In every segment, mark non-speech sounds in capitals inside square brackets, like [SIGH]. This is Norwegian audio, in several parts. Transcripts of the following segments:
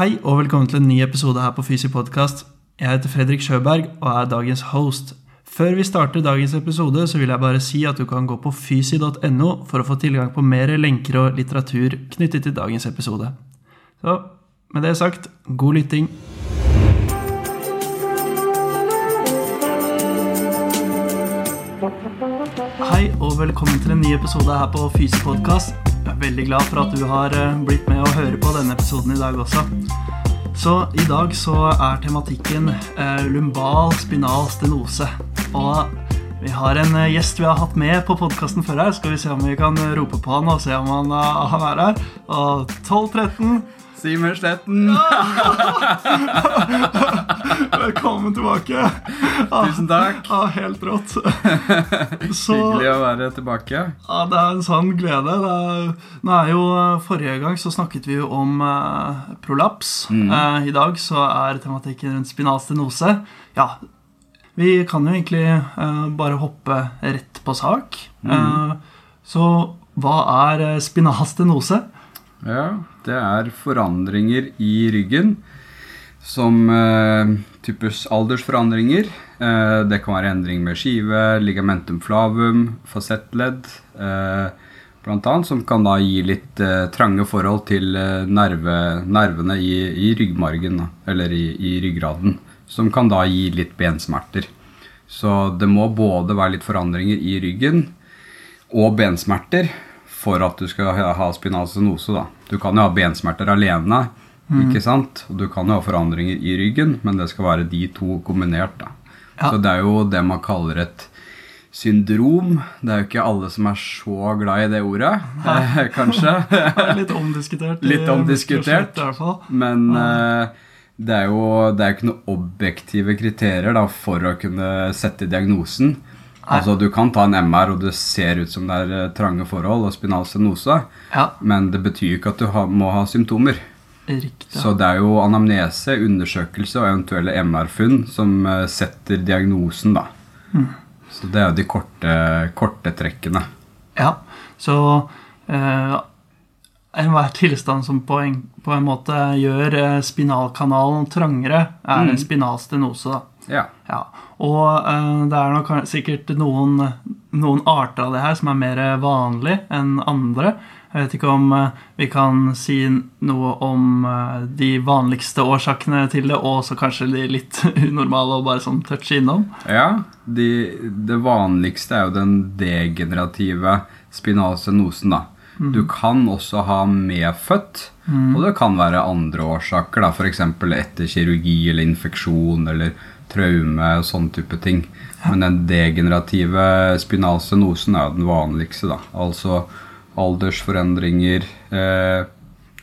Hei og velkommen til en ny episode her på Fysi Podcast. Jeg heter Fredrik Sjøberg og er dagens host. Før vi starter dagens episode, så vil jeg bare si at du kan gå på fysi.no for å få tilgang på mer lenker og litteratur knyttet til dagens episode. Så med det sagt, god lytting. Hei og velkommen til en ny episode her på Fysi Podcast. Jeg er veldig glad for at du har eh, blitt med og hører på denne episoden i dag også. Så i dag så er tematikken eh, lumbal spinal stenose. Og vi har en eh, gjest vi har hatt med på podkasten før her. Skal vi se om vi kan rope på han og se om han, han er her. Og 1213. Simen Sletten. [LAUGHS] Velkommen tilbake. Tusen takk. Ja, helt rått. [LAUGHS] Så Hyggelig å være tilbake. Ja, det er en sann glede. Det er, nå er jo, eh, Forrige gang så snakket vi jo om eh, prolaps. Eh, I dag så er tematikken rundt spinal stenose. Ja, vi kan jo egentlig eh, bare hoppe rett på sak. Eh, så hva er eh, spinal stenose? Ja, det er forandringer i ryggen som eh, typisk aldersforandringer. Eh, det kan være endring med skive, ligamentum flavum, fasettledd, eh, annet, som kan da gi litt eh, trange forhold til eh, nerve, nervene i, i ryggmargen, eller i, i ryggraden, som kan da gi litt bensmerter. Så det må både være litt forandringer i ryggen og bensmerter for at du skal ha spinal stenose. Da. Du kan jo ha bensmerter alene, ikke sant? og du kan jo ha forandringer i ryggen, men det skal være de to kombinert. Da. Ja. Så det er jo det man kaller et syndrom. Det er jo ikke alle som er så glad i det ordet, eh, kanskje. [LAUGHS] Litt omdiskutert. Litt omdiskutert. i hvert fall. Men eh, det er jo det er ikke noen objektive kriterier da, for å kunne sette diagnosen. Altså Du kan ta en MR, og det ser ut som det er eh, trange forhold og spinal stenose, Ja, men det betyr ikke at du ha, må ha symptomer. riktig. Så det er jo anamnese, undersøkelse og eventuelle MR-funn som eh, setter diagnosen, da. Så det er jo de korte, korte trekkene. Ja, så eh, enhver tilstand som på en, på en måte gjør eh, spinalkanalen trangere, er en spinal stenose. Da. Ja. Ja. Og uh, det er nok sikkert noen, noen arter av det her som er mer vanlig enn andre. Jeg vet ikke om uh, vi kan si noe om uh, de vanligste årsakene til det, og så kanskje de litt [LAUGHS] unormale og bare sånn touche innom. Ja, de, det vanligste er jo den degenerative spinalstenosen, da. Du kan også ha medfødt, og det kan være andre årsaker, da, f.eks. etter kirurgi eller infeksjon eller traume og sånn type ting. Men den degenerative spinalstenosen er jo den vanligste, da. Altså aldersforandringer eh,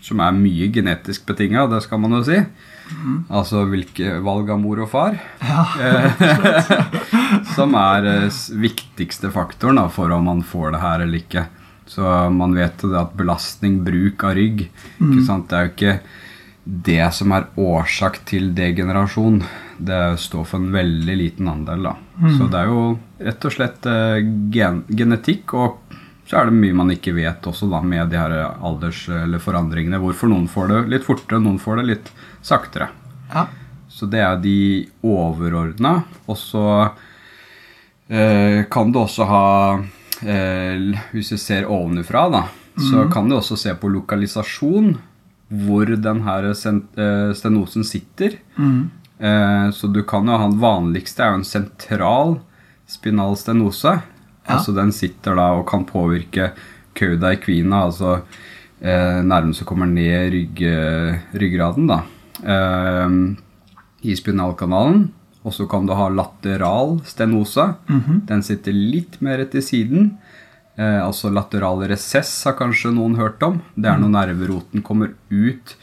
som er mye genetisk betinga, det skal man jo si. Altså hvilke valg av mor og far. [LAUGHS] [LAUGHS] som er eh, viktigste faktoren da, for om man får det her eller ikke. Så man vet jo det at belastning, bruk av rygg sant? Det er jo ikke det som er årsak til degenerasjon. Det står for en veldig liten andel. da. Så det er jo rett og slett eh, gen genetikk, og så er det mye man ikke vet også da, med de her alders- eller forandringene. Hvorfor noen får det litt fortere, noen får det litt saktere. Ja. Så det er de overordna. Og så eh, kan du også ha eh, Hvis du ser ovenfra, da, så kan du også se på lokalisasjon. Hvor den her eh, stenosen sitter. Eh, så du kan jo ha den vanligste er jo en sentral spinal stenose. Altså den sitter da og kan påvirke cauda equina, altså eh, nerven som kommer ned rygg, ryggraden, da. Eh, I spinalkanalen. Og så kan du ha lateral stenose. Den sitter litt mer til siden. Eh, altså lateral resess har kanskje noen hørt om. Det er når nerveroten kommer ut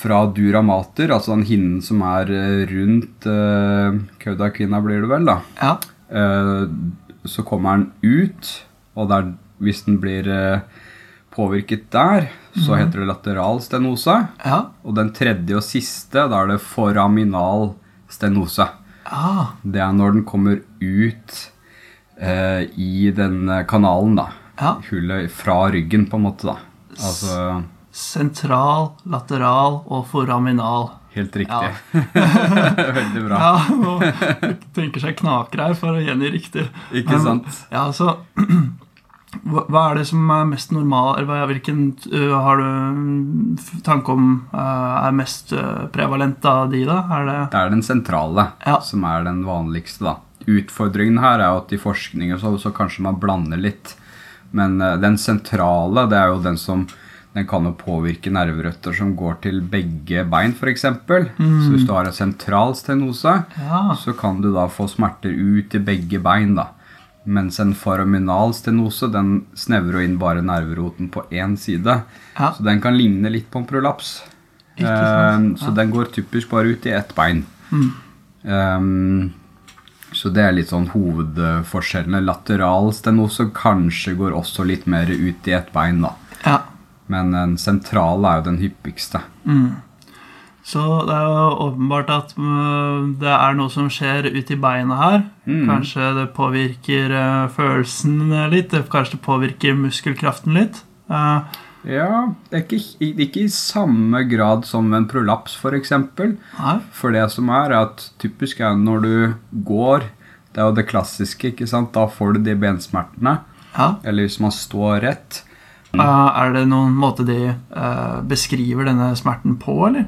fra duramater, altså den hinnen som er eh, rundt uh, Kaudakvinna, blir det vel, da. Ja. Uh, så kommer den ut, og der, hvis den blir uh, påvirket der, så heter det lateral stenose. Ja. Og den tredje og siste, da er det foraminal stenose. Ah, Det er når den kommer ut uh, i den kanalen, da. Ja. Hullet fra ryggen, på en måte, da. Altså sentral, lateral og foraminal. Helt riktig. Ja. [LAUGHS] Veldig bra. Ja, nå tenker seg knaker her for å gjengi riktig. Ikke sant? Ja, så [CLEARS THROAT] hva er det som er mest normal Hvilken har du tanke om er mest prevalent av de, da? Er det Det er den sentrale Ja. som er den vanligste, da. Utfordringen her er jo at i forskning så, så kanskje man blander litt. Men den sentrale, det er jo den som den kan jo påvirke nerverøtter som går til begge bein, f.eks. Så hvis du har en sentral stenose, Ja. så kan du da få smerter ut i begge bein, da. Mens en faraminal stenose, den snevrer inn bare nerveroten på én side. Ja. Så den kan ligne litt på en prolaps. Eh, Så den går typisk bare ut i ett bein. Um, så det er litt sånn hovedforskjellene. Lateral stenose kanskje går også litt mer ut i ett bein, da. ja. Men den sentrale er jo den hyppigste. Så det er jo åpenbart at øh, det er noe som skjer uti beina her. Mm. Kanskje det påvirker øh, følelsen litt. Kanskje det påvirker muskelkraften litt. Eh, Ja, det ikke, ikke i samme grad som en prolaps, f.eks. eksempel. For det som er, er at typisk er når du går Det er jo det klassiske, ikke sant? Da får du de bensmertene. Ja. Eller hvis man står rett. Eh, er det noen måte de eh, beskriver denne smerten på, eller?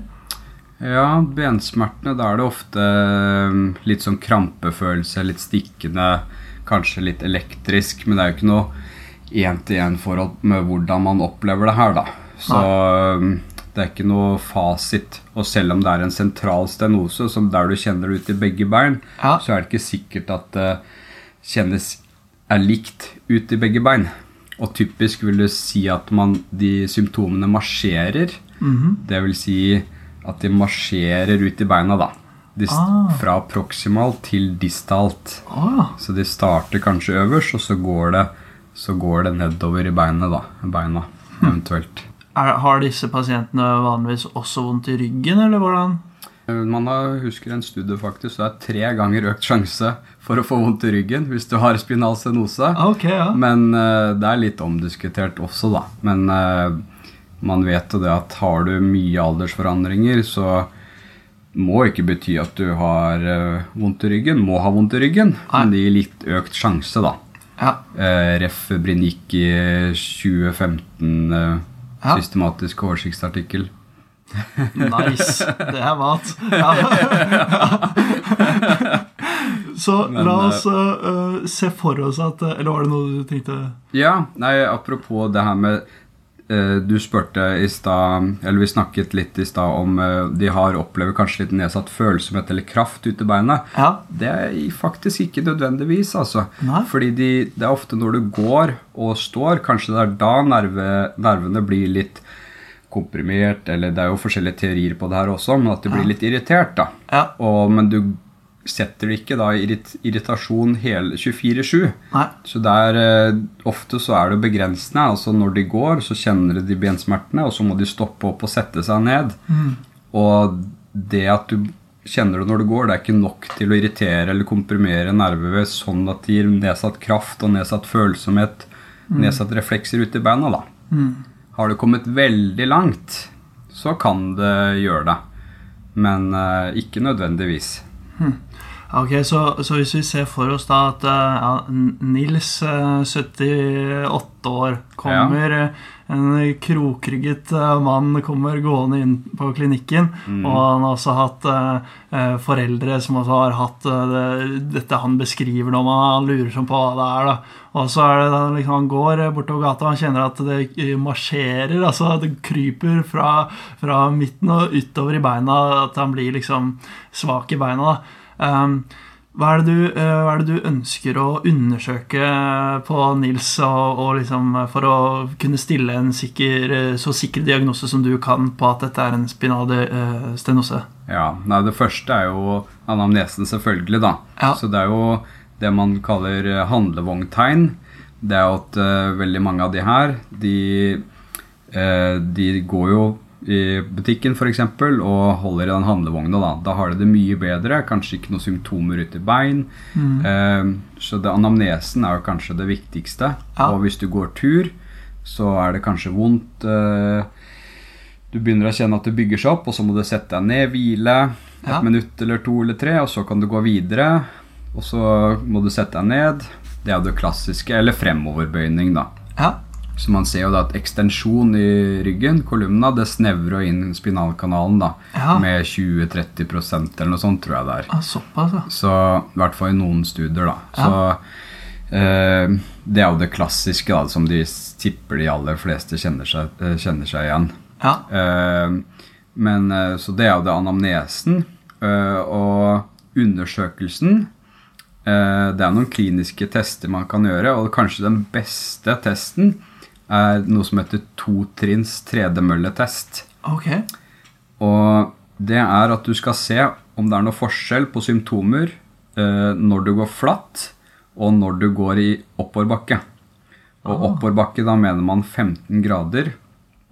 Ja, bensmertene, da er det ofte um, litt sånn krampefølelse, litt stikkende, kanskje litt elektrisk, men det er jo ikke noe én-til-én-forhold med hvordan man opplever det her, da. Så Nei. det er ikke noe fasit. Og selv om det er en sentral stenose, som der du kjenner det ut i begge bein, Ja. så er det ikke sikkert at det kjennes er likt ut i begge bein. Og typisk vil du si at man, de symptomene marsjerer. Mhm. Det vil si at de marsjerer ut i beina, da. Dist, Ah. Fra proximalt til distalt. Ah. Så de starter kanskje øverst, og så går det, så går det nedover i beinet, da. Beina, eventuelt. er, har disse pasientene vanligvis også vondt i ryggen, eller hvordan? Eh, Man har, husker en studie faktisk, det er tre ganger økt sjanse for å få vondt i ryggen hvis du har spinal stenose. Okay, ja. Men uh, det er litt omdiskutert også, da. Men uh, man vet jo det at har du mye aldersforandringer, så må ikke bety at du har uh, vondt i ryggen. Må ha vondt i ryggen, Nei. men det gir litt økt sjanse, da. ja. Ref. Brinik i 2015, eh, Ja. systematisk oversiktsartikkel. Nice. Det er mat. [LAUGHS] Ja. Så Men, la oss uh, se for oss at Eller var det noe du tenkte Ja, nei, apropos det her med uh, Du spurte i stad Eller vi snakket litt i stad om uh, de har opplever kanskje litt nedsatt følsomhet eller kraft ute i beina. Ja. Det er faktisk ikke nødvendigvis, altså. Nei. Fordi de, det er ofte når du går og står, kanskje det er da nerve, nervene blir litt komprimert, eller det er jo forskjellige teorier på det her også, men at de blir litt irritert, da. Ja. Og, men du setter det ikke da i irrit irritasjon hele 24-7. Nei. Så det er, eh, ofte så er det begrensende. altså Når de går, så kjenner de bensmertene, og så må de stoppe opp og sette seg ned. Og det at du kjenner det når du går, det er ikke nok til å irritere eller komprimere nervevev sånn at det gir nedsatt kraft og nedsatt følsomhet, nedsatt reflekser ute i beina. da. Har du kommet veldig langt, så kan det gjøre det. Men eh, ikke nødvendigvis. Ok, så, så hvis vi ser for oss da at eh, ja, Nils, eh, 78 år, kommer ja. En krokrygget eh, mann kommer gående inn på klinikken, og han har også hatt eh, eh, foreldre som også har hatt eh, det, dette han beskriver når man han lurer sånn på hva det er. da. Og så er det da liksom Han går eh, bortover gata, han kjenner at det eh, marsjerer, altså det kryper fra, fra midten og utover i beina, at han blir liksom svak i beina. da. Um, hva, er du, eh, hva er det du ønsker å undersøke på Nils og, og liksom for å kunne stille en sikker, eh, så sikker diagnose som du kan på at dette er en spinal eh, stenose? Ja, nei, Det første er jo anamnesen, selvfølgelig. da. Ja. Så det er jo det man kaller eh, handlevogntegn. Det er at uh, veldig mange av de her, de, uh, de går jo i butikken eksempel, og holder i den handlevogna. Da Da har de det mye bedre. Kanskje ikke noen symptomer ute i bein. Eh, så det, anamnesen er jo kanskje det viktigste. Ja. Og hvis du går tur, så er det kanskje vondt. Eh, du begynner å kjenne at det bygger seg opp, og så må du sette deg ned, hvile et Ja. minutt eller to eller tre, og så kan du gå videre. Og så må du sette deg ned. Det er jo det klassiske. Eller fremoverbøyning, da. Ja. Så man ser jo da at ekstensjon i ryggen, kolumna, det snevrer jo inn spinalkanalen da, Ja. med 20-30% eller noe sånt, tror jeg det er. Ah, Såpass, ja. Så i hvert fall i noen studier, da. Så eh, det er jo det klassiske, da, som de tipper de aller fleste kjenner seg, eh, kjenner seg igjen. Ja. Eh, men eh, Så det er jo det anamnesen. eh, og undersøkelsen eh, Det er noen kliniske tester man kan gjøre, og kanskje den beste testen er noe som heter totrinns tredemølletest. Okay. Og det er at du skal se om det er noe forskjell på symptomer eh, når du går flatt, og når du går i oppoverbakke. Og Ah. oppoverbakke, da mener man 15 grader.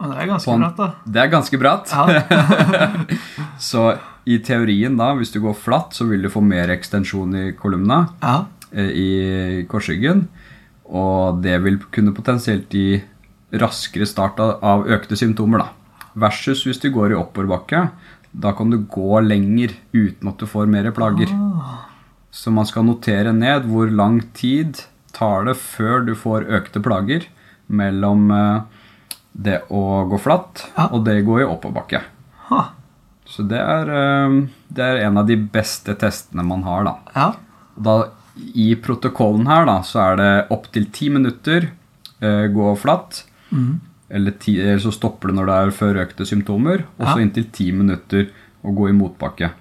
Og det er ganske en- bratt, da. Det er ganske bratt. Ja. [LAUGHS] Så i teorien, da, hvis du går flatt, så vil du få mer ekstensjon i kolumna, ja. eh, i korsryggen. Og det vil kunne potensielt gi raskere start av, økte symptomer, da. Versus hvis du går i oppoverbakke. Da kan du gå lenger uten at du får mer plager. Så man skal notere ned hvor lang tid tar det før du får økte plager mellom eh, det å gå flatt og det å gå i oppoverbakke. Så det er, eh, det er en av de beste testene man har, da. Ja. da I protokollen her da, så er det opptil ti minutter eh, gå flatt. Mm. Eller, ti, eller så stopper det når det er før økte symptomer. Og så Ja. inntil ti minutter å gå i motbakke.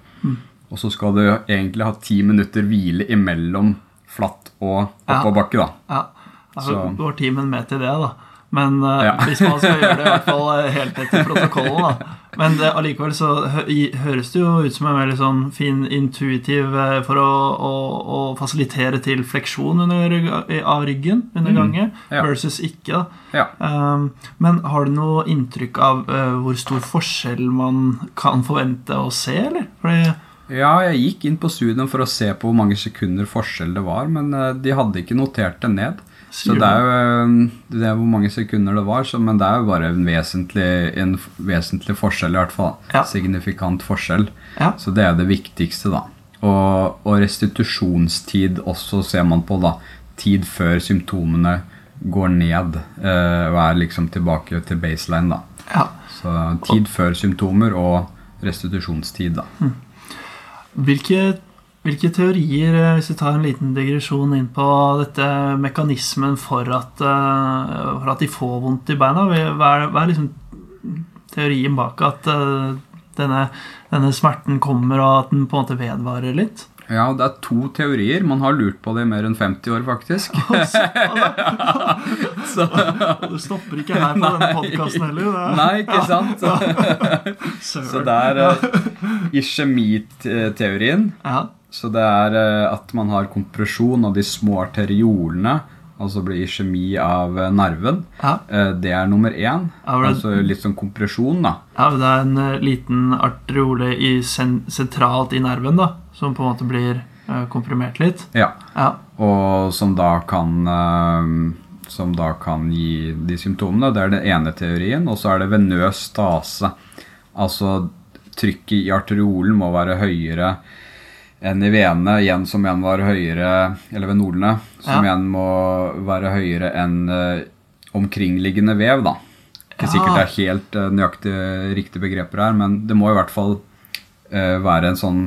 Og så skal du egentlig ha ti minutter hvile imellom flatt og Ja. oppoverbakke, da. ja. Altså, Så- går timen med til det, da. Men eh, Ja. hvis man skal gjøre det i hvert fall eh, helt etter [LAUGHS] protokollen, da. Men det, allikevel så høres det jo ut som en veldig sånn fin intuitiv eh, for å, å, å fasilitere til fleksjon under, av ryggen under gangen, Mm. Ja. versus ikke. Ja. Um, men har du noe inntrykk av uh, hvor stor forskjell man kan forvente å se, eller? Fordi, Ja, jeg gikk inn på studien for å se på hvor mange sekunder forskjell det var, men eh, de hadde ikke notert det ned. Så det er jo eh, det er hvor mange sekunder det var, så, men det er jo bare en vesentlig, en vesentlig forskjell, i hvert fall. Ja. Signifikant forskjell. ja. Så det er det viktigste, da. Og, og restitusjonstid også ser man på, da. Tid før symptomene går ned eh, og er liksom tilbake til baseline, da. ja. Så tid før symptomer og restitusjonstid, da. Hvilke, hvilke teorier, eh, hvis vi tar en liten digresjon inn på dette mekanismen for at, eh, for at de får vondt i beina, hva er, hva er liksom teorien bak at eh, denne, denne smerten kommer, og at den på en måte vedvarer litt? Ja, det er to teorier. Man har lurt på det i mer enn 50 år, faktisk. [LAUGHS] Så, [LAUGHS] Du stopper ikke her på denne podkasten heller. Det nei, ikke sant? [LAUGHS] Så Søren. det er ischemiteorien. Ja, Så det er eh, at man har kompresjon av de små arteriolene, altså blir kjemi av eh, nerven. ja. Eh, det er nummer én. Ja, det- Altså litt sånn kompresjon, da. ja, det er en liten arteriole i sen sentralt i nerven da, som på en måte blir komprimert litt. Ja. Ja, Og som da kan Som da kan gi de symptomene. Det er den ene teorien. Og så er det venøs stase. Altså trykket i arteriolen må være høyere enn i venene, igjen som igjen var høyere Eller ved Nordene, som Ja. igjen må være høyere enn uh, omkringliggende vev, da. Ikke Ja. sikkert det er helt uh, nøyaktig riktige begreper her, men det må i hvert fall uh, være en sånn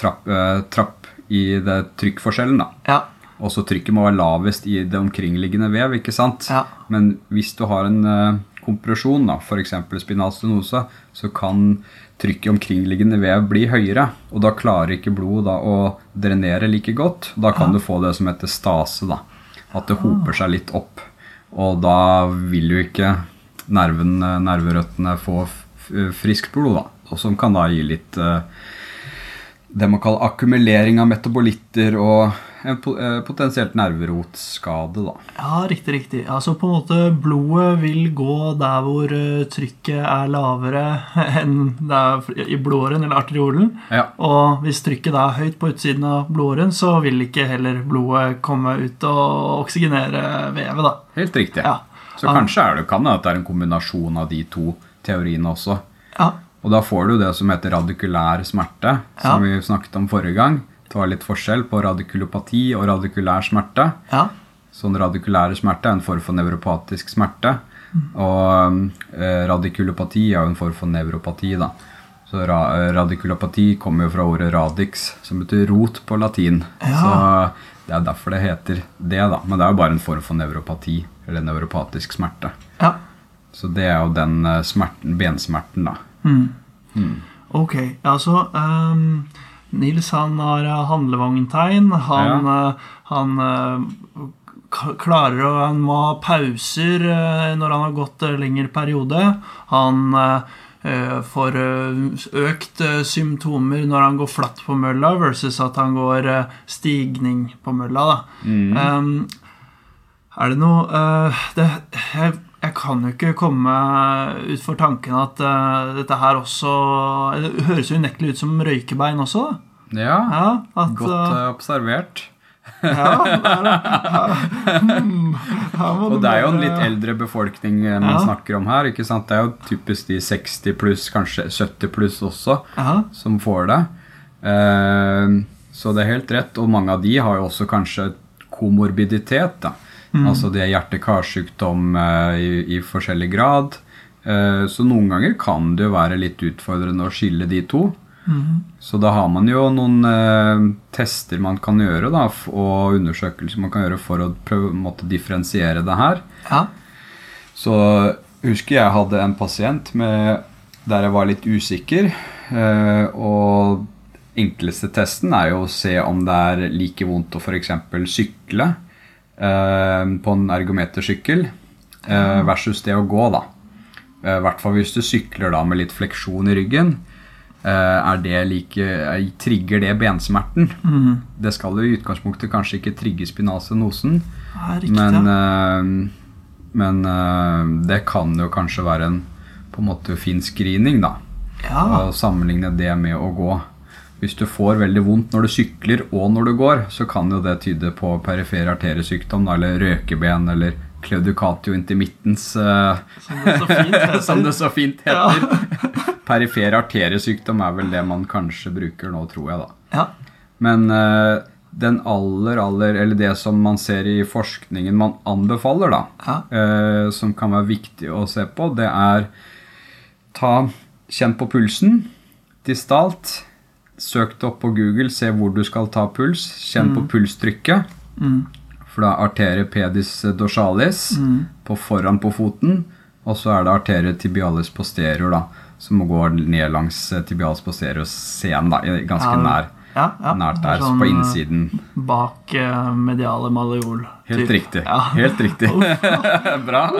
trapp, trapp i det trykkforskjellen, da. ja, Også trykket må være lavest i det omkringliggende vev, ikke sant? ja. Men hvis du har en kompresjon, da, f.eks. spinal stenose, så kan trykket i omkringliggende vev blir høyere. Og da klarer ikke blodet da å drenere like godt. Da kan du få det som heter stase, da. At det hoper seg litt opp. Og da vil jo ikke nerven, nerverøttene få friskt blod, da. Og som kan da gi litt eh, det man kaller akkumulering av metabolitter og en eh, potensielt nerverotskade, da. Ja, riktig, riktig. Altså på en måte blodet vil gå der hvor eh, trykket er lavere [LAUGHS] enn i blodåren eller arteriolen. Ja. Og hvis trykket da er høyt på utsiden av blodåren, så vil ikke heller blodet komme ut og oksygenere vevet, da. Helt riktig. Ja. Så kanskje er det, kan det at det er en kombinasjon av de to teoriene også. Ja. Og da får du det som heter radikulær smerte, som Ja. vi snakket om forrige gang. Det var litt forskjell på radikulopati og radikulær smerte. Ja. Sånn radikulære smerte er en form for nevropatisk smerte. Og eh, radikulopati er jo en form for nevropati, da. Så ra eh, radikulopati kommer jo fra ordet radix, som betyr rot på latin. Ja. Så det er derfor det heter det, da. Men det er jo bare en form for nevropati, eller nevropatisk smerte. ja. Så det er jo den eh, smerten, bensmerten, da. Ok, altså ehm, Nils han har eh, handlevogntegn. Han, ja. han eh, klarer å Han må ha pauser eh, når han har gått eh, lengre periode. Han eh, eh, får eh, økt eh, symptomer når han går flatt på mølla, versus at han går eh, stigning på mølla. da. Ehm, er det noe eh, det, jeg, jeg kan jo ikke komme ut for tanken at uh, dette her også Det høres jo unektelig ut som røykebein også. da. Ja, Ja, at, godt eh, observert. ja, er det. [LAUGHS] Her- hmm, her Og det er jo en litt eldre befolkning man Ja. snakker om her. ikke sant? Det er jo typisk de 60 pluss, kanskje 70 pluss også, Ja, som får det. Uh, så det er helt rett. Og mange av de har jo også kanskje komorbiditet. da. Altså det er hjerte-karsykdom eh, i, i forskjellig grad. Eh, så noen ganger kan det jo være litt utfordrende å skille de to. Så da har man jo noen eh, tester man kan gjøre, da, og undersøkelser man kan gjøre for å prøve måtte differensiere det her. ja, Så husker jeg hadde en pasient med, der jeg var litt usikker. eh, og enkleste testen er jo å se om det er like vondt å f.eks. sykle på en ergometersykkel eh, versus det å gå, da. Eh, I hvert fall hvis du sykler da med litt fleksjon i ryggen. eh, er det like, eh, trigger det bensmerten? Det skal jo i utgangspunktet kanskje ikke trigge spinalstenosen. Men, eh, men eh, det kan jo kanskje være en på en måte fin screening, da. ja, Å sammenligne det med å gå. Hvis du får veldig vondt når du sykler og når du går, så kan jo det tyde på perifer arteriesykdom, eller røkeben, eller claudicatio intermittens, uh, som det så fint [LAUGHS] heter. som det så fint heter. [LAUGHS] perifer arteriesykdom er vel det man kanskje bruker nå, tror jeg, da. Ja, Men uh, den aller, aller Eller det som man ser i forskningen man anbefaler, da, Ja. uh, som kan være viktig å se på, det er ta Kjenn på pulsen distalt. Søk det opp på Google, se hvor du skal ta puls. Kjenn på pulstrykket. Mm. For da er arterie pedis dorsalis på foran på foten. Og så er det arterie tibialis posterior, da, som går ned langs eh, tibialis posterior sen, da, ganske Ja, nær. ja, ja. Nært er der, sånn, på eh, innsiden. Bak eh, mediale maleol. Helt riktig. Ja. Helt riktig. [LAUGHS] Bra. [LAUGHS]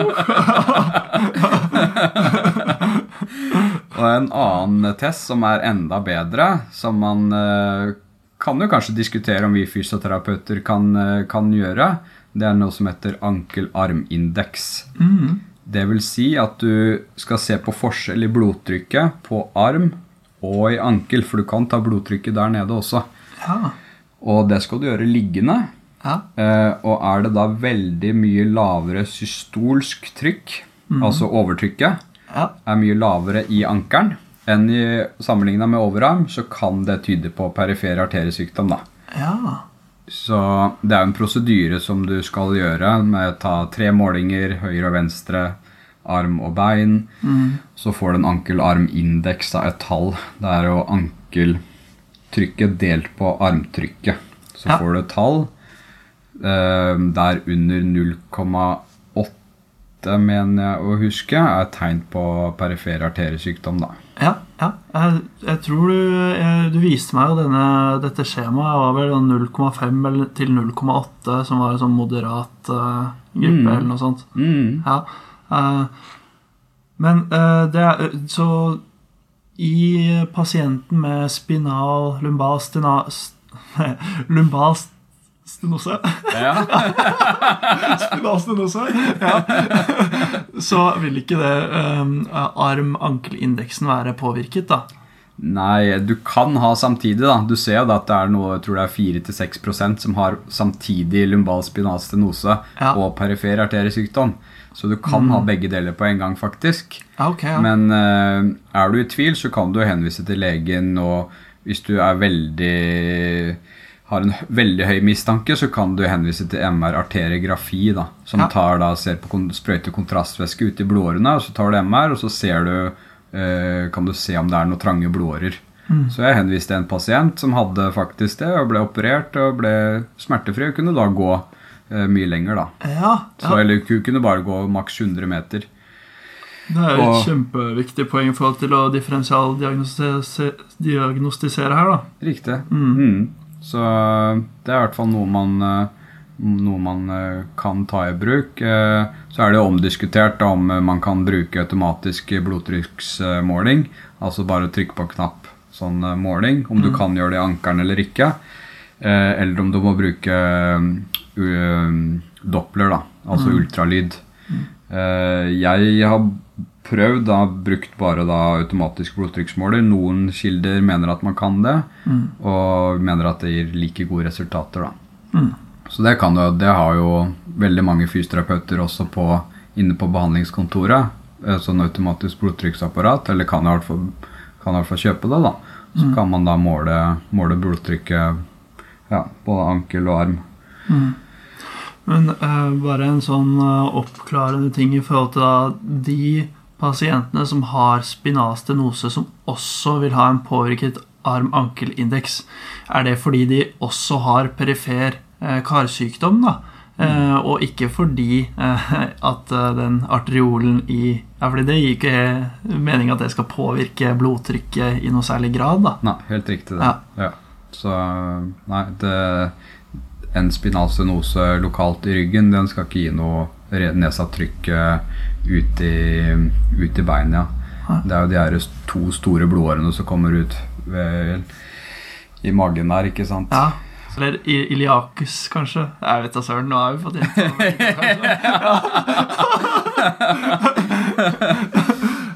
[LAUGHS] Og en annen test som er enda bedre, som man eh, kan jo kanskje diskutere om vi fysioterapeuter kan, eh, kan gjøre, det er noe som heter ankel-arm-indeks. Det vil si at du skal se på forskjell i blodtrykket på arm og i ankel, for du kan ta blodtrykket der nede også. Ja. Og det skal du gjøre liggende. Ja. Eh, og er det da veldig mye lavere systolsk trykk, altså overtrykket, Ja. er mye lavere i ankelen enn i sammenlignet med overarm, så kan det tyde på perifer arteriesykdom. da. ja. Så det er jo en prosedyre som du skal gjøre med å ta tre målinger, høyre og venstre, arm og bein. Så får du en ankel-arm-indeks, av et tall. Det er jo ankeltrykket delt på armtrykket. Så Ja. får du et tall. Eh, der under 0,8, mener jeg å huske, er tegn på perifer arteriesykdom, da. Ja, ja. Jeg, jeg tror du jeg, Du viste meg jo denne, dette skjemaet. Var vel sånn 0,5 til 0,8 som var en sånn moderat uh, gruppe, eller noe sånt. Mm. Ja. Uh, men uh, det er Så i pasienten med spinal lumbal [LAUGHS] lumbal stenose Ja. [LAUGHS] Spinal stenose, ja. Så vil ikke det um, arm-ankel-indeksen være påvirket, da. Nei, du kan ha samtidig, da. Du ser jo at det er noe, jeg tror det er 4-6% som har samtidig lumbal spinal stenose Ja. og perifer arteriesykdom. Så du kan ha begge deler på en gang, faktisk. Okay, ja. Men uh, er du i tvil, så kan du henvise til legen, og hvis du er veldig har en veldig høy mistanke, så kan du henvise til MR arteriografi, da, som Ja. tar da, ser på sprøyter kontrastvæske ut i blodårene, og så tar du MR, og så ser du, eh, kan du se om det er noen trange blodårer. Så jeg henviste en pasient som hadde faktisk det, og ble operert og ble smertefri, og kunne da gå eh, mye lenger, da. ja, Så. Eller hun kunne bare gå maks 100 meter. Det er et kjempeviktig poeng i forhold til å differensialdiagnostisere her, da. Riktig. Mm. Så det er i hvert fall noe man, eh, noe man eh, kan ta i bruk. Eh, Så er det omdiskutert om eh, man kan bruke automatisk blodtrykksmåling. Altså bare trykke på en knapp sånn eh, måling. Om du kan gjøre det i ankelen eller ikke. Eh, Eller om du må bruke eh, Doppler, da. Altså ultralyd. Eh, Jeg har prøvd, da, brukt bare da automatisk blodtrykksmåler. Noen kilder mener at man kan det, og mener at det gir like gode resultater. da. Så det kan du. det har jo veldig mange fysioterapeuter også på, inne på behandlingskontoret. eh, Sånn automatisk blodtrykksapparat, eller kan i hvert fall, kan i hvert fall kjøpe det. da. Så kan man da måle, måle blodtrykket ja, både ankel og arm. Men uh, bare en sånn uh, oppklarende ting i forhold til da, de pasientene som har spinalstenose, som også vil ha en påvirket arm-ankel-indeks. Er det fordi de også har perifer eh, karsykdom, da? Mm. og ikke fordi eh, [LAUGHS] at eh, den arteriolen i Ja, fordi det gir ikke mening at det skal påvirke blodtrykket i noe særlig grad, da. Nei, helt riktig det. Ja. Ja. Så nei, det, en spinalstenose lokalt i ryggen, den skal ikke gi noe nedsatt trykk eh, ut i, ut i beina. Ja. Det er jo de her to store blodårene som kommer ut ved, i magen der, ikke sant? Ja. Eller Iliakus, iliacus, kanskje. Jeg vet da søren, nå har vi fått gjette. [LAUGHS]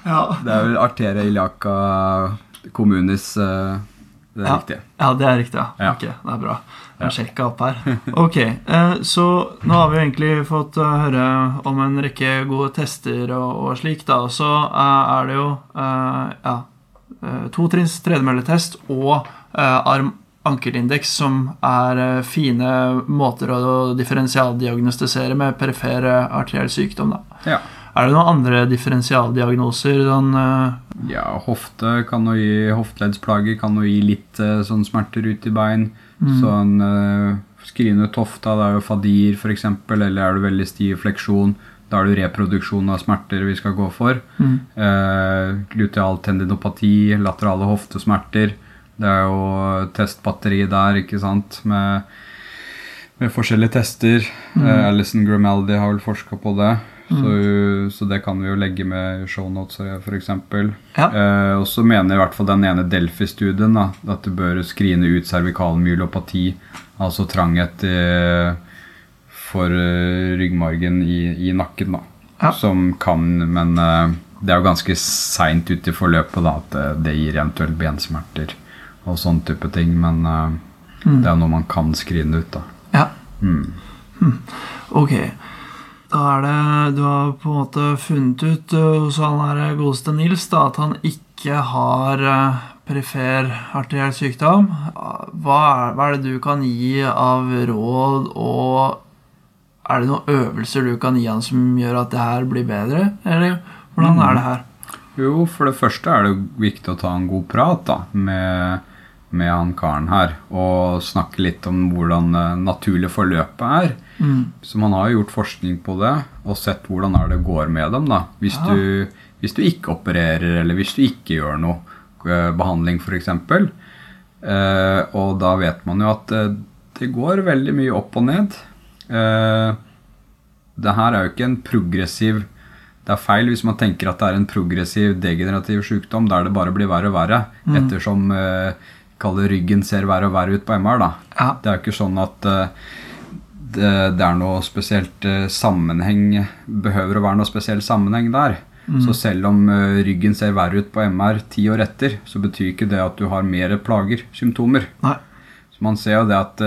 ja. Det er vel arteria iliaca communis eh, Det er Ja. riktig. ja, det er riktig. Ja. Ja. Ok, det er bra. Ja. Sjekka opp her. Ok, eh, Så nå har vi egentlig fått eh, høre om en rekke gode tester og, og slik, da. Så eh, er det jo ja, totrinns tredemølletest og arm-ankelindeks som er fine måter å differensialdiagnostisere med perifer arteriell sykdom. da. Ja. Er det noen andre differensialdiagnoser? Sånn, Ja, hofte kan jo gi hofteleddsplager, kan jo gi litt sånn smerter ut i bein. Sånn uh, skrine tofta, det er jo fadir f.eks., eller er du veldig stiv fleksjon. Da er det reproduksjon av smerter vi skal gå for. mm, Uh, gluteal tendinopati, laterale hoftesmerter. Det er jo testbatteri der, ikke sant, med, med forskjellige tester. Eh, Alison Grimaldi har vel forska på det. Så, så det kan vi jo legge med i shownotes, f.eks. Ja. Eh, og så mener i hvert fall den ene Delphi-studien at du bør skrine ut cervikalmyelopati, altså tranghet i, for eh, ryggmargen i, i nakken. da. Ja. Som kan, men eh, det er jo ganske seint ute i forløpet da, at det, gir eventuelt bensmerter og sånn type ting. Men eh, det er noe man kan skrine ut, da. ja. Mm. Ok. Da er det Du har på en måte funnet ut uh, hos han her godeste Nils da, at han ikke har uh, perifer arteriell sykdom. Hva er, hva er det du kan gi av råd, og er det noen øvelser du kan gi han som gjør at det her blir bedre? Eller hvordan er det her? Jo, for det første er det viktig å ta en god prat da, med, med han karen her. Og snakke litt om hvordan det naturlige forløpet er. Mm. Så man har jo gjort forskning på det, og sett hvordan det går med dem. da. Hvis, Ja. du, hvis du ikke opererer, eller hvis du ikke gjør noe eh, behandling f.eks. Eh, og da vet man jo at eh, det går veldig mye opp og ned. Eh, det her er jo ikke en progressiv Det er feil hvis man tenker at det er en progressiv degenerativ sykdom der det bare blir verre og verre ettersom eh, kaller ryggen ser verre og verre ut på MR. da. Ja. Det er jo ikke sånn at uh, det, det er noe spesielt uh, sammenheng Behøver å være noe spesiell sammenheng der. Så selv om uh, ryggen ser verre ut på MR ti år etter, så betyr ikke det at du har mer plager, symptomer. Nei. Så man ser jo det at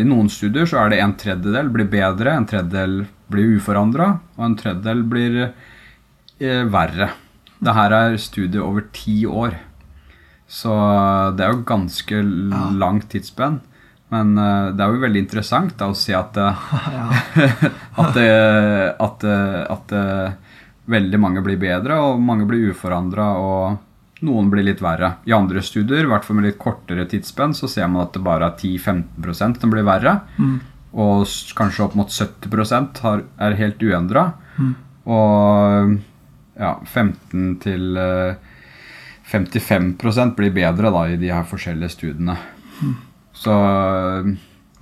i noen studier så er det en tredjedel blir bedre, en tredjedel blir uforandra, og en tredjedel blir verre. Det her er studie over ti år. Så det er jo ganske Ja. langt tidsspenn. Men eh, det er jo veldig interessant da, å se at, eh, [LAUGHS] at, det- at, eh, at eh, veldig mange blir bedre, og mange blir uforandra, og noen blir litt verre. I andre studier, i hvert fall med litt kortere tidsspenn, så ser man at det bare er 10-15 som blir verre. Mm. Og kanskje opp mot 70 har, er helt uendra. Mm. Og ja, 15 til eh, 55% blir bedre da i de her forskjellige studiene. Så eh,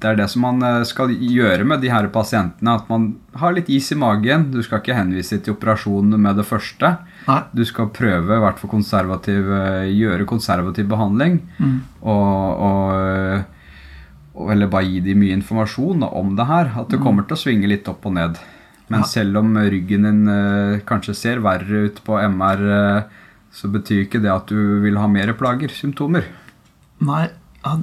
det er det som man eh, skal gjøre med de her pasientene. At man har litt is i magen. Du skal ikke henvise til operasjon med det første. Nei. Du skal prøve hvert fall konservativ, eh, gjøre konservativ behandling. Mm. Og, og, eller bare gi dem mye informasjon om det her. At det kommer til å svinge litt opp og ned. Men Ja. selv om ryggen din kanskje ser verre ut på MR, så betyr ikke det at du vil ha mer plager, symptomer. Nei,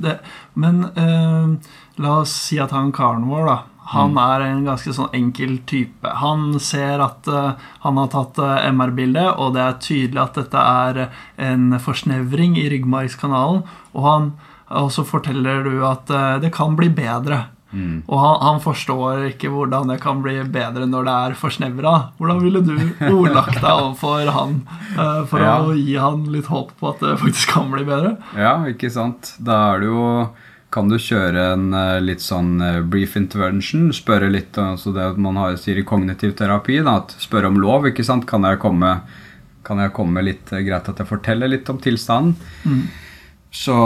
det, men eh, la oss si at han karen vår, da. Han er en ganske sånn enkel type. Han ser at eh, han har tatt eh, MR-bilde, og det er tydelig at dette er en forsnevring i ryggmargskanalen. Og, han, og så forteller du at eh, det kan bli bedre. Og han, han forstår ikke hvordan det kan bli bedre når det er forsnevra. Hvordan ville du ordlagt deg overfor han uh, for Ja. å gi han litt håp på at det faktisk kan bli bedre? Ja, ikke sant? Da er det jo kan du kjøre en eh, litt sånn eh, brief intervention, spørre litt altså det man har, sier i kognitiv terapi, da, at spørre om lov, ikke sant? Kan jeg komme, kan jeg komme litt greit at jeg forteller litt om tilstanden? Mm, så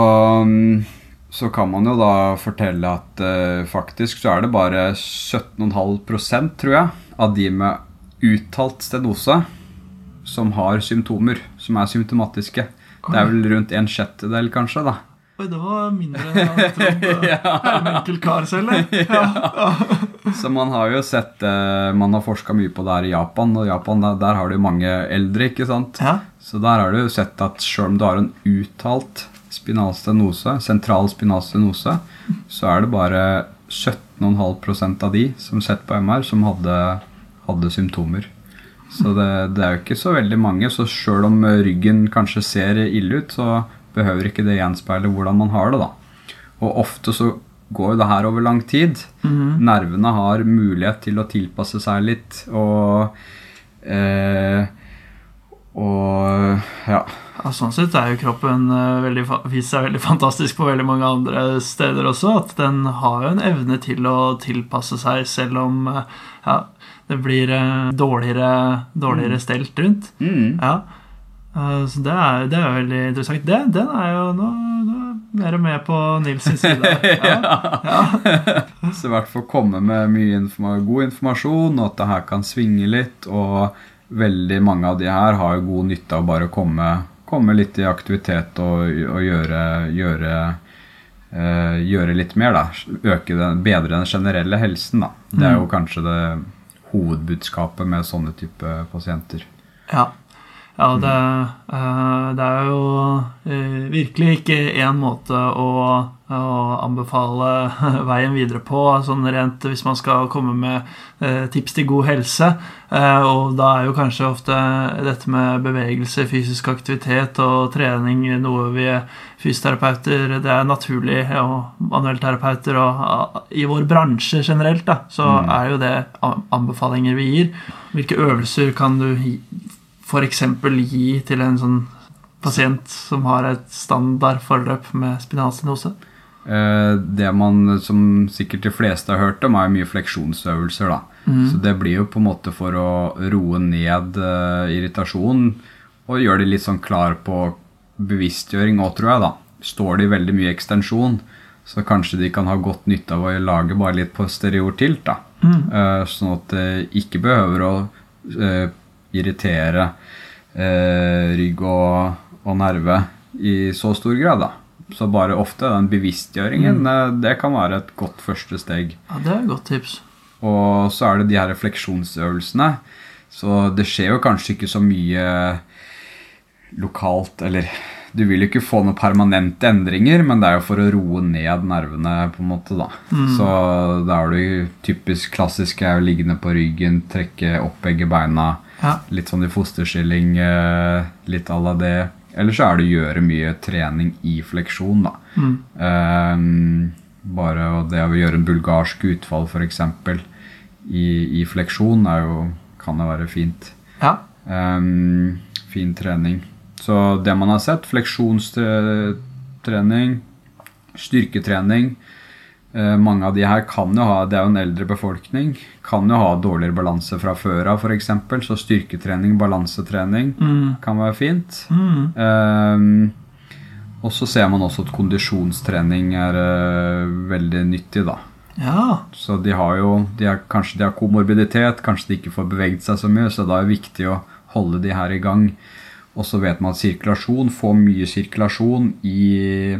kan man jo da fortelle at uh, faktisk så er det bare 17,5% tror jeg, av de med uttalt stenose som har symptomer, som er symptomatiske. Det er vel rundt en sjettedel, kanskje, da. Oi, det var mindre enn jeg trodde. [LAUGHS] ja. En enkel kar selv? [LAUGHS] Ja. Så man har jo sett uh, Man har forska mye på det her i Japan, og Japan der, der har du mange eldre, ikke sant? Ja. Så der har du sett at selv om du har en uttalt spinal stenose, sentral spinal stenose, så er det bare 17,5% av de som sett på MR, som hadde, hadde symptomer. Så det, det er jo ikke så veldig mange. Så sjøl om ryggen kanskje ser ille ut, så behøver ikke det gjenspeile hvordan man har det, da. Og ofte så går jo det her over lang tid. Nervene har mulighet til å tilpasse seg litt, og eh, Og ja. Ja, sånn sett er jo kroppen eh, veldig, vist seg veldig [LAUGHS] fantastisk på veldig mange andre steder også. At den har jo en evne til å tilpasse seg selv om eh, ja, det blir eh, dårligere, dårligere stelt rundt. Mm. Ja. Så det er, det er veldig interessant. Det, den er jo nå, nå er mer og mer på Nils sin side. [LAUGHS] Ja. Ja. [LAUGHS] Så i hvert fall komme med mye informa god informasjon, og at det her kan svinge litt. Og veldig mange av de her har jo god nytte av bare å komme, komme litt i aktivitet og, og gjøre, gjøre, eh, gjøre litt mer. da. Den, bedre den generelle helsen. da. Det er jo kanskje det hovedbudskapet med sånne type pasienter. Ja, ja det, eh, det er jo eh, virkelig ikke én måte å, å anbefale [LAUGHS] veien videre på, sånn rent hvis man skal komme med eh, tips til god helse. Og da er jo kanskje ofte dette med bevegelse, fysisk aktivitet og trening noe vi fysioterapeuter Det er naturlig, og manuellterapeuter og i vår bransje generelt, da, så er jo det anbefalinger vi gir. Hvilke øvelser kan du f.eks. gi til en sånn pasient som har et standard forløp med spinalstenose? Eh, Det man, som sikkert de fleste har hørt om, er mye fleksjonsøvelser. da. Så det blir jo på en måte for å roe ned eh, irritasjon og gjøre de litt sånn klar på bevisstgjøring òg, tror jeg. da. Står de veldig mye ekstensjon, så kanskje de kan ha godt nytte av å lage bare litt posterior tilt. da. Eh, sånn at det ikke behøver å irritere eh, rygg og, og nerve i så stor grad. da. Så bare ofte den bevisstgjøringen, mm. det kan være et godt første steg. Ja, Det er et godt tips. Og så er det de her refleksjonsøvelsene. Så det skjer jo kanskje ikke så mye lokalt, eller Du vil jo ikke få noen permanente endringer, men det er jo for å roe ned nervene, på en måte, da. Så da er du typisk klassisk er jo liggende på ryggen, trekke opp begge beina. Ja. Litt sånn i fosterstilling, eh, litt à la det. Eller så er det å gjøre mye trening i fleksjon, da. Eh, bare det å gjøre en bulgarsk utfall, f.eks. I, i fleksjon, er jo, kan det være fint. Ja. Ehm, fin trening. Så det man har sett, fleksjonstrening, styrketrening Mange av de her kan jo ha Det er jo en eldre befolkning. Kan jo ha dårligere balanse fra før av, f.eks. Så styrketrening, balansetrening Mm. kan være fint. Mm. Um, og så ser man også at kondisjonstrening er uh, veldig nyttig, da. Ja. Så de har jo de har, Kanskje de har komorbiditet, kanskje de ikke får beveget seg så mye, så da er det viktig å holde de her i gang. Og så vet man at sirkulasjon, få mye sirkulasjon i,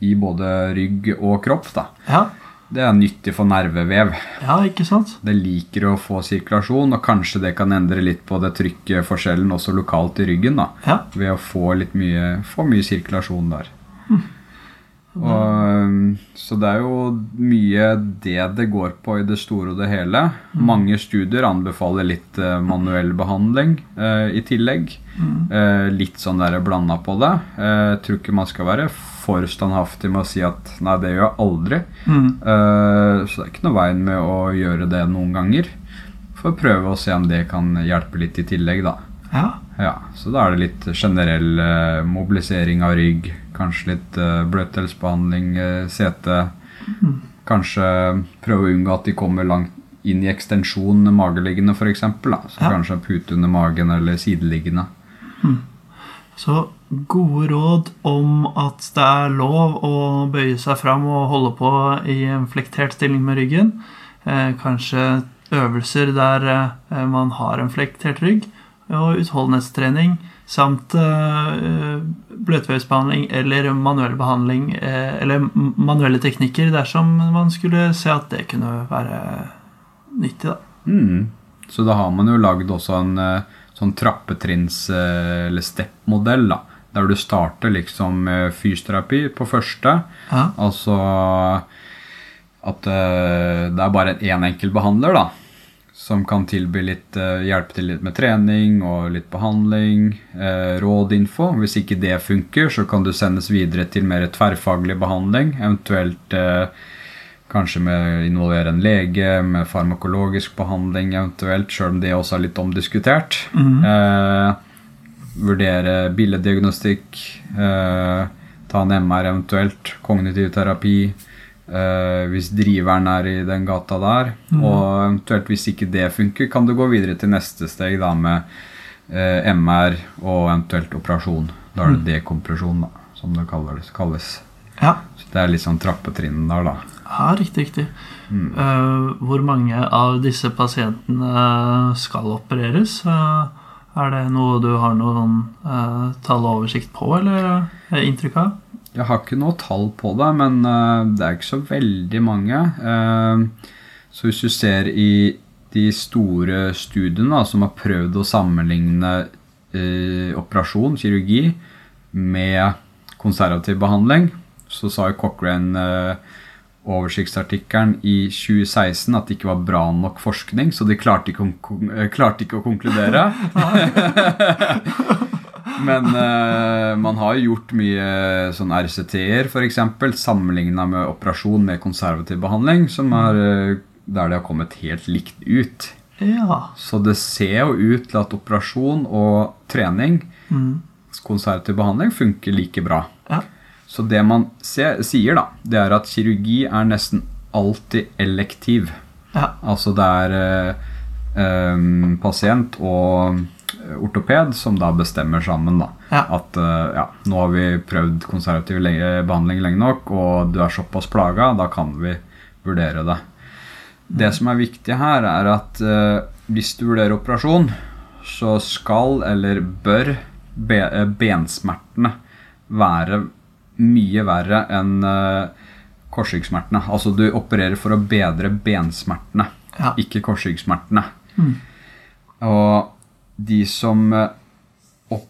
i både rygg og kropp, da. Ja. Det er nyttig for nervevev. Ja, ikke sant? Det liker å få sirkulasjon, og kanskje det kan endre litt på det trykkforskjellen også lokalt i ryggen, da. Ja. Ved å få litt mye, få mye sirkulasjon der. Og, um, så det er jo mye det det går på i det store og det hele. Mange studier anbefaler litt eh, manuell behandling eh, i tillegg. Eh, litt sånn der blanda på det. Eh, tror ikke man skal være for standhaftig med å si at nei, det gjør jeg aldri. Mm. Eh, så det er ikke noe veien med å gjøre det noen ganger. For å prøve å se om det kan hjelpe litt i tillegg, da. Ja. Ja, så da er det litt generell eh, mobilisering av rygg, kanskje litt uh, bløtdelsbehandling, uh, sete. Kanskje prøve å unngå at de kommer langt inn i ekstensjon mageliggende, f.eks. Så Ja. kanskje pute under magen eller sideliggende. Så gode råd om at det er lov å bøye seg fram og holde på i en flektert stilling med ryggen. Eh, kanskje øvelser der eh, man har en flektert rygg. Og utholdenhetstrening samt eh, bløtvevsbehandling eller manuell behandling eh, eller manuelle teknikker dersom man skulle se at det kunne være nyttig. da. Mm. Så da har man jo lagd også en eh, sånn eh, eller step-modell, da. Der du starter liksom fysioterapi på første. Ja. Altså at det er bare én enkel behandler, da. Som kan tilby litt eh, hjelpe til litt med trening og litt behandling. Uh, rådinfo. Hvis ikke det funker, så kan du sendes videre til mer tverrfaglig behandling. Eventuelt eh, kanskje med involvere en lege, med farmakologisk behandling eventuelt, sjøl om det også er litt omdiskutert. Eh, vurdere billeddiagnostikk, eh, ta en MR eventuelt, kognitiv terapi, eh, hvis driveren er i den gata der. Og eventuelt hvis ikke det funker, kan du gå videre til neste steg da med uh, MR og eventuelt operasjon. Da er det dekompresjon, da, som det kalles. kalles. ja. Så det er litt sånn trappetrinnen der, da. Ja, riktig, riktig. Eh, hvor mange av disse pasientene skal opereres? Eh, er det noe du har noen uh, talloversikt på, eller uh, inntrykk av? Jeg har ikke noe tall på det, men eh, det er ikke så veldig mange. Eh, så hvis du ser i de store studiene da, som har prøvd å sammenligne eh, operasjon, kirurgi, med konservativ behandling, så sa jo Cochrane oversiktsartikkelen i 2016 at det ikke var bra nok forskning, så de klarte ikke, å klarte ikke å konkludere. [LAUGHS] [LAUGHS] Men uh, man har jo gjort mye sånn RCT-er, f.eks., sammenligna med operasjon med konservativ behandling, som er eh, der det har kommet helt likt ut. Ja. Så det ser jo ut til at operasjon og trening, Mm. konservativ behandling, funker like bra. Ja. Så det man ser, sier, da, det er at kirurgi er nesten alltid elektiv. Ja. Altså det er eh, pasient og eh, ortoped som da bestemmer sammen, da. Ja. At eh, ja, nå har vi prøvd konservativ behandling lenge nok, og du er såpass plaga, da kan vi vurdere det. Det som er viktig her, er at eh, hvis du vurderer operasjon, så skal eller bør be eh, bensmertene være mye verre enn eh, korsryggsmertene. Altså du opererer for å bedre bensmertene, Ja. ikke korsryggsmertene. Og de som eh,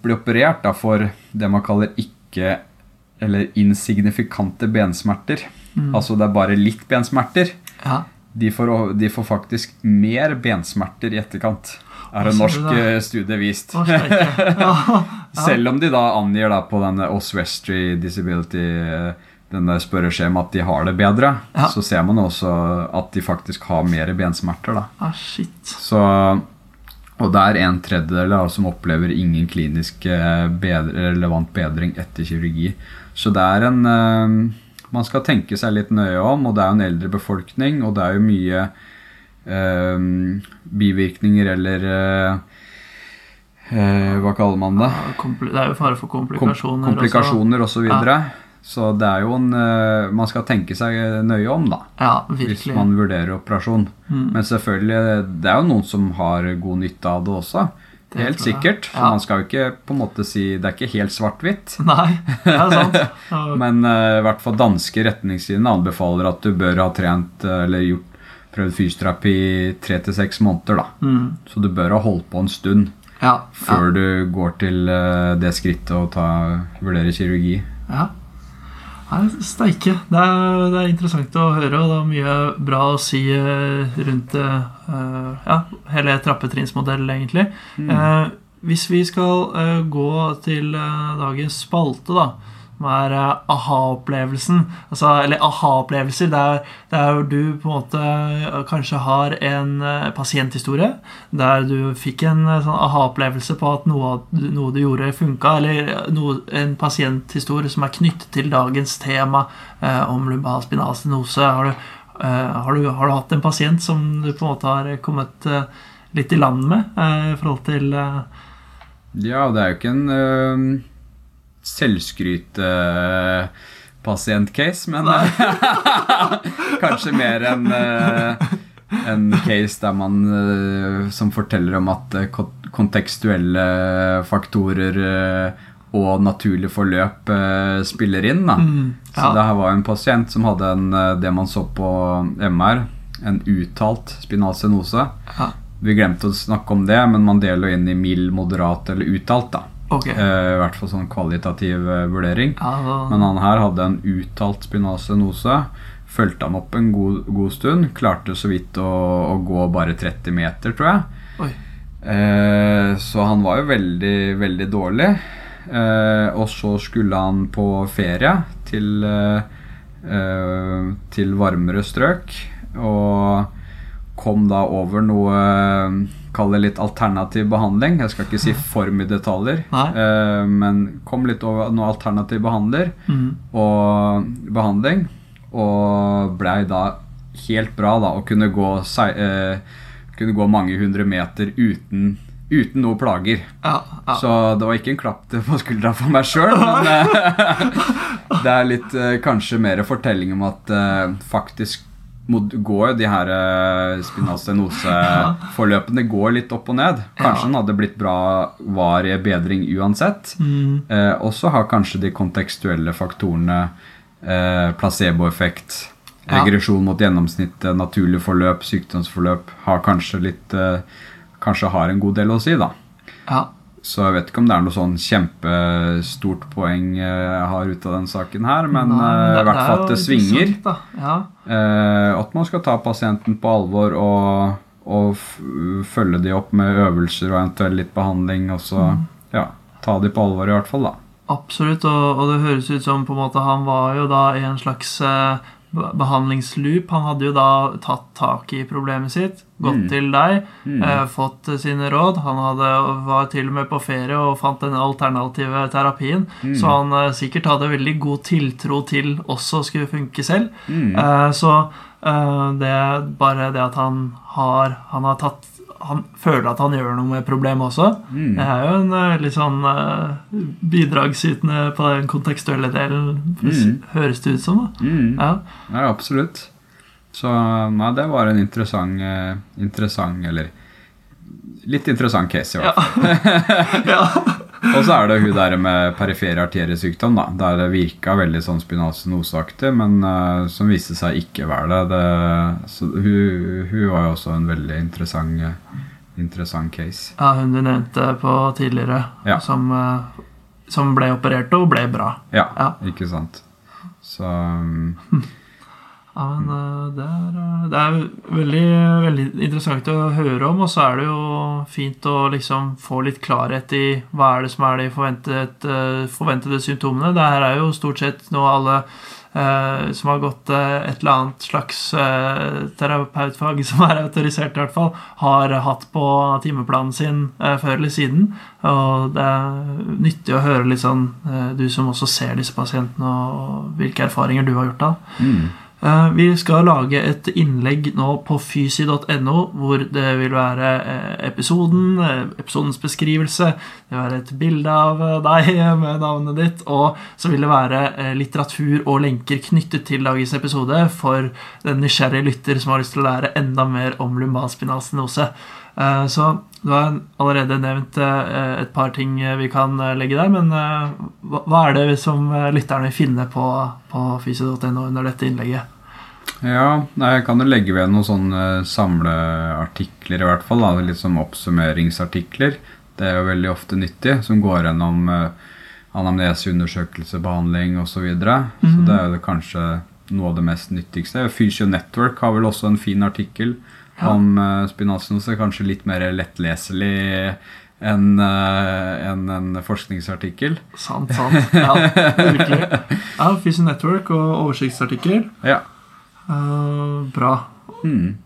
blir operert da, for det man kaller ikke Eller insignifikante bensmerter. Mm. Altså det er bare litt bensmerter. Ja. De får, de får faktisk mer bensmerter i etterkant. Er en norsk det? eh, studie vist. Ja. [LAUGHS] Ja. Selv om de da angir da på denne Oswestry Disability eh, denne spørreskjemaet at de har det bedre, Ja. så ser man også at de faktisk har mer bensmerter. da. Ah, shit. Så, og det er en tredjedel da, som opplever ingen klinisk eh, bedre, relevant bedring etter kirurgi. Så det er en eh, Man skal tenke seg litt nøye om, og det er jo en eldre befolkning, og det er jo mye eh, bivirkninger eller eh, eh, Hva kaller man det? Det er jo fare for Kom, komplikasjoner. komplikasjoner osv. Så, Ja. Så det er jo en eh, Man skal tenke seg nøye om, da. Ja, Hvis man vurderer operasjon. Mm. Men selvfølgelig, det er jo noen som har god nytte av det også. Det Helt sikkert. For Ja. man skal jo ikke på en måte si Det er ikke helt svart-hvitt. [LAUGHS] Nei, det er sant. [LAUGHS] Men eh, i hvert fall danske retningslinjer anbefaler at du bør ha trent eh, eller gjort prøvd fysioterapi i tre til seks måneder. da. mm. Så du bør ha holdt på en stund ja. før du går til uh, det skrittet å ta, vurdere kirurgi. Ja. Nei, Steike. Det er, det er interessant å høre, og det er mye bra å si eh, rundt uh, ja, hele trappetrinnsmodellen, egentlig. Eh, hvis vi skal uh, gå til dagens spalte, da, som er eh, aha-opplevelsen altså, Eller aha-opplevelser. Det, er- er jo du på en måte eh, kanskje har en eh, pasienthistorie der du fikk en sånn aha-opplevelse på at noe, noe du gjorde, funka, eller noe, en pasienthistorie som er knyttet til dagens tema eh, om lumbal spinal. Har eh, har, har du hatt en pasient som du på en måte har kommet eh, litt i land med i forhold til Ja, det er jo ikke en selvskryt-pasientcase, men [LAUGHS] kanskje mer en, eh, en case der man eh, som forteller om at eh, kontekstuelle faktorer eh, og naturlig forløp eh, spiller inn. Da. Mm, Så det her var en pasient som hadde en, eh, det man så på MR, en uttalt spinal stenose. Ja. Vi glemte å snakke om det, men man deler inn i mild, moderat eller uttalt. da. Ok. Eh, I hvert fall sånn kvalitativ eh, vurdering. Ah, Men han her hadde en uttalt spinasenose. Fulgte han opp en god, god stund. Klarte så vidt å, å gå bare 30 meter, tror jeg. Oi. Eh, så han var jo veldig, veldig dårlig. Eh, og så skulle han på ferie til, eh, til varmere strøk. Og kom da over noe Kall det litt alternativ behandling. Jeg skal ikke si for mye detaljer. Eh, men kom litt over noe alternativ behandler mm, og behandling. Og blei da helt bra da å kunne gå, eh, kunne gå mange hundre meter uten, uten noe plager. ja, ja. Så det var ikke en klapp på skuldra for meg sjøl, men eh, [LAUGHS] [LAUGHS] det er litt kanskje mer fortelling om at faktisk går jo de her eh, går litt opp og ned. Kanskje den hadde blitt bra var i bedring uansett. Mm, Eh, og så har kanskje de kontekstuelle faktorene eh, placeboeffekt, regresjon mot gjennomsnittet, naturlig forløp, sykdomsforløp har kanskje litt eh, Kanskje har en god del å si, da. ja. Så jeg vet ikke om det er noe sånn kjempestort poeng eh, jeg har ut av den saken her, men eh, i hvert er fall at det svinger. Ja. Eh, at man skal ta pasienten på alvor og, og følge de opp med øvelser og eventuelt litt behandling. Og så Mm. ja, ta de på alvor, i hvert fall. da. Absolutt, og, og det høres ut som på en måte han var jo da i en slags eh, behandlingsloop. Han hadde jo da tatt tak i problemet sitt, gått Mm. til deg, Mm. eh, fått eh, sine råd. Han hadde, var til og med på ferie og fant den alternative terapien. Mm. Så han eh, sikkert hadde veldig god tiltro til også skulle funke selv. Mm. Eh, så eh, det bare det at han har Han har tatt Han føler at han gjør noe med problemet også. Mm. Det er jo en eh, litt sånn uh, bidragsytende på den kontekstuelle delen, Mm. høres det ut som. da. Mm. Ja. Ja, absolutt. Så nei, det var en interessant, uh, interessant Eller litt interessant case, i hvert fall. [LAUGHS] ja. [LAUGHS] Og så er det hun der med perifer arteriesykdom, da, der det virka veldig sånn spinalsenoseaktig, men uh, som viste seg ikke være det. det så hun, hun var jo også en veldig interessant, interessant case. ja, hun du nevnte på tidligere, Ja. som uh, som ble operert og ble bra. Ja, Ja. ikke sant. Så um, [LAUGHS] Ja, men eh, det er, eh, det er veldig, veldig interessant å høre om, og så er det jo fint å liksom få litt klarhet i hva er det som er de forventet, eh, forventede symptomene. Det her er jo stort sett noe alle eh, som har gått et eller annet slags eh, terapeutfag, [LAUGHS] som er autorisert i hvert fall, har hatt på timeplanen sin eh, før eller siden. Og det er nyttig å høre litt sånn, du som også ser disse pasientene, og hvilke erfaringer du har gjort da. mm, Vi skal lage et innlegg nå på fysi.no, hvor det vil være eh, episoden, eh, episodens beskrivelse, det vil være et bilde av eh, deg [LAUGHS] med navnet ditt, og så vil det være eh, litteratur og lenker knyttet til dagens episode for den nysgjerrige lytter som har lyst til å lære enda mer om lumbalspinal stenose. Eh, Så du har allerede nevnt eh, et par ting eh, vi kan legge der, men hva er det som lytterne finner på, på fysio.no under dette innlegget? Ja, jeg kan jo legge ved noen sånne samleartikler i hvert fall. Da. Litt som oppsummeringsartikler. Det er jo veldig ofte nyttig, som går gjennom anamneseundersøkelse, behandling osv. Så, videre. så Mhm. det er jo kanskje noe av det mest nyttigste. Fysio Network har vel også en fin artikkel Ja. om spinasinose spinalstenose. Kanskje litt mer lettleselig enn en, en forskningsartikkel. Sant, sant. Ja, virkelig. Ja, Fysi Network og oversiktsartikkel. Ja. Uh, bra. Mm.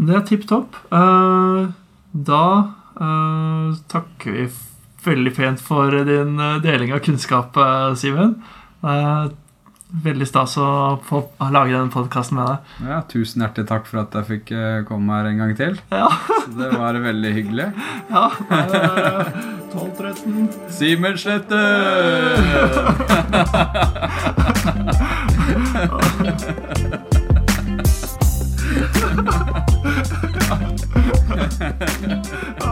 Det er tipp topp. Uh, da uh, takker vi veldig pent for din eh, deling av kunnskap, eh, Simen veldig stas å få lage den podkasten med deg. Ja, Tusen hjertelig takk for at jeg fikk eh, komme her en gang til. Ja. Så det var veldig hyggelig. [LAUGHS] Ja. 12-13 Simenslette! Ha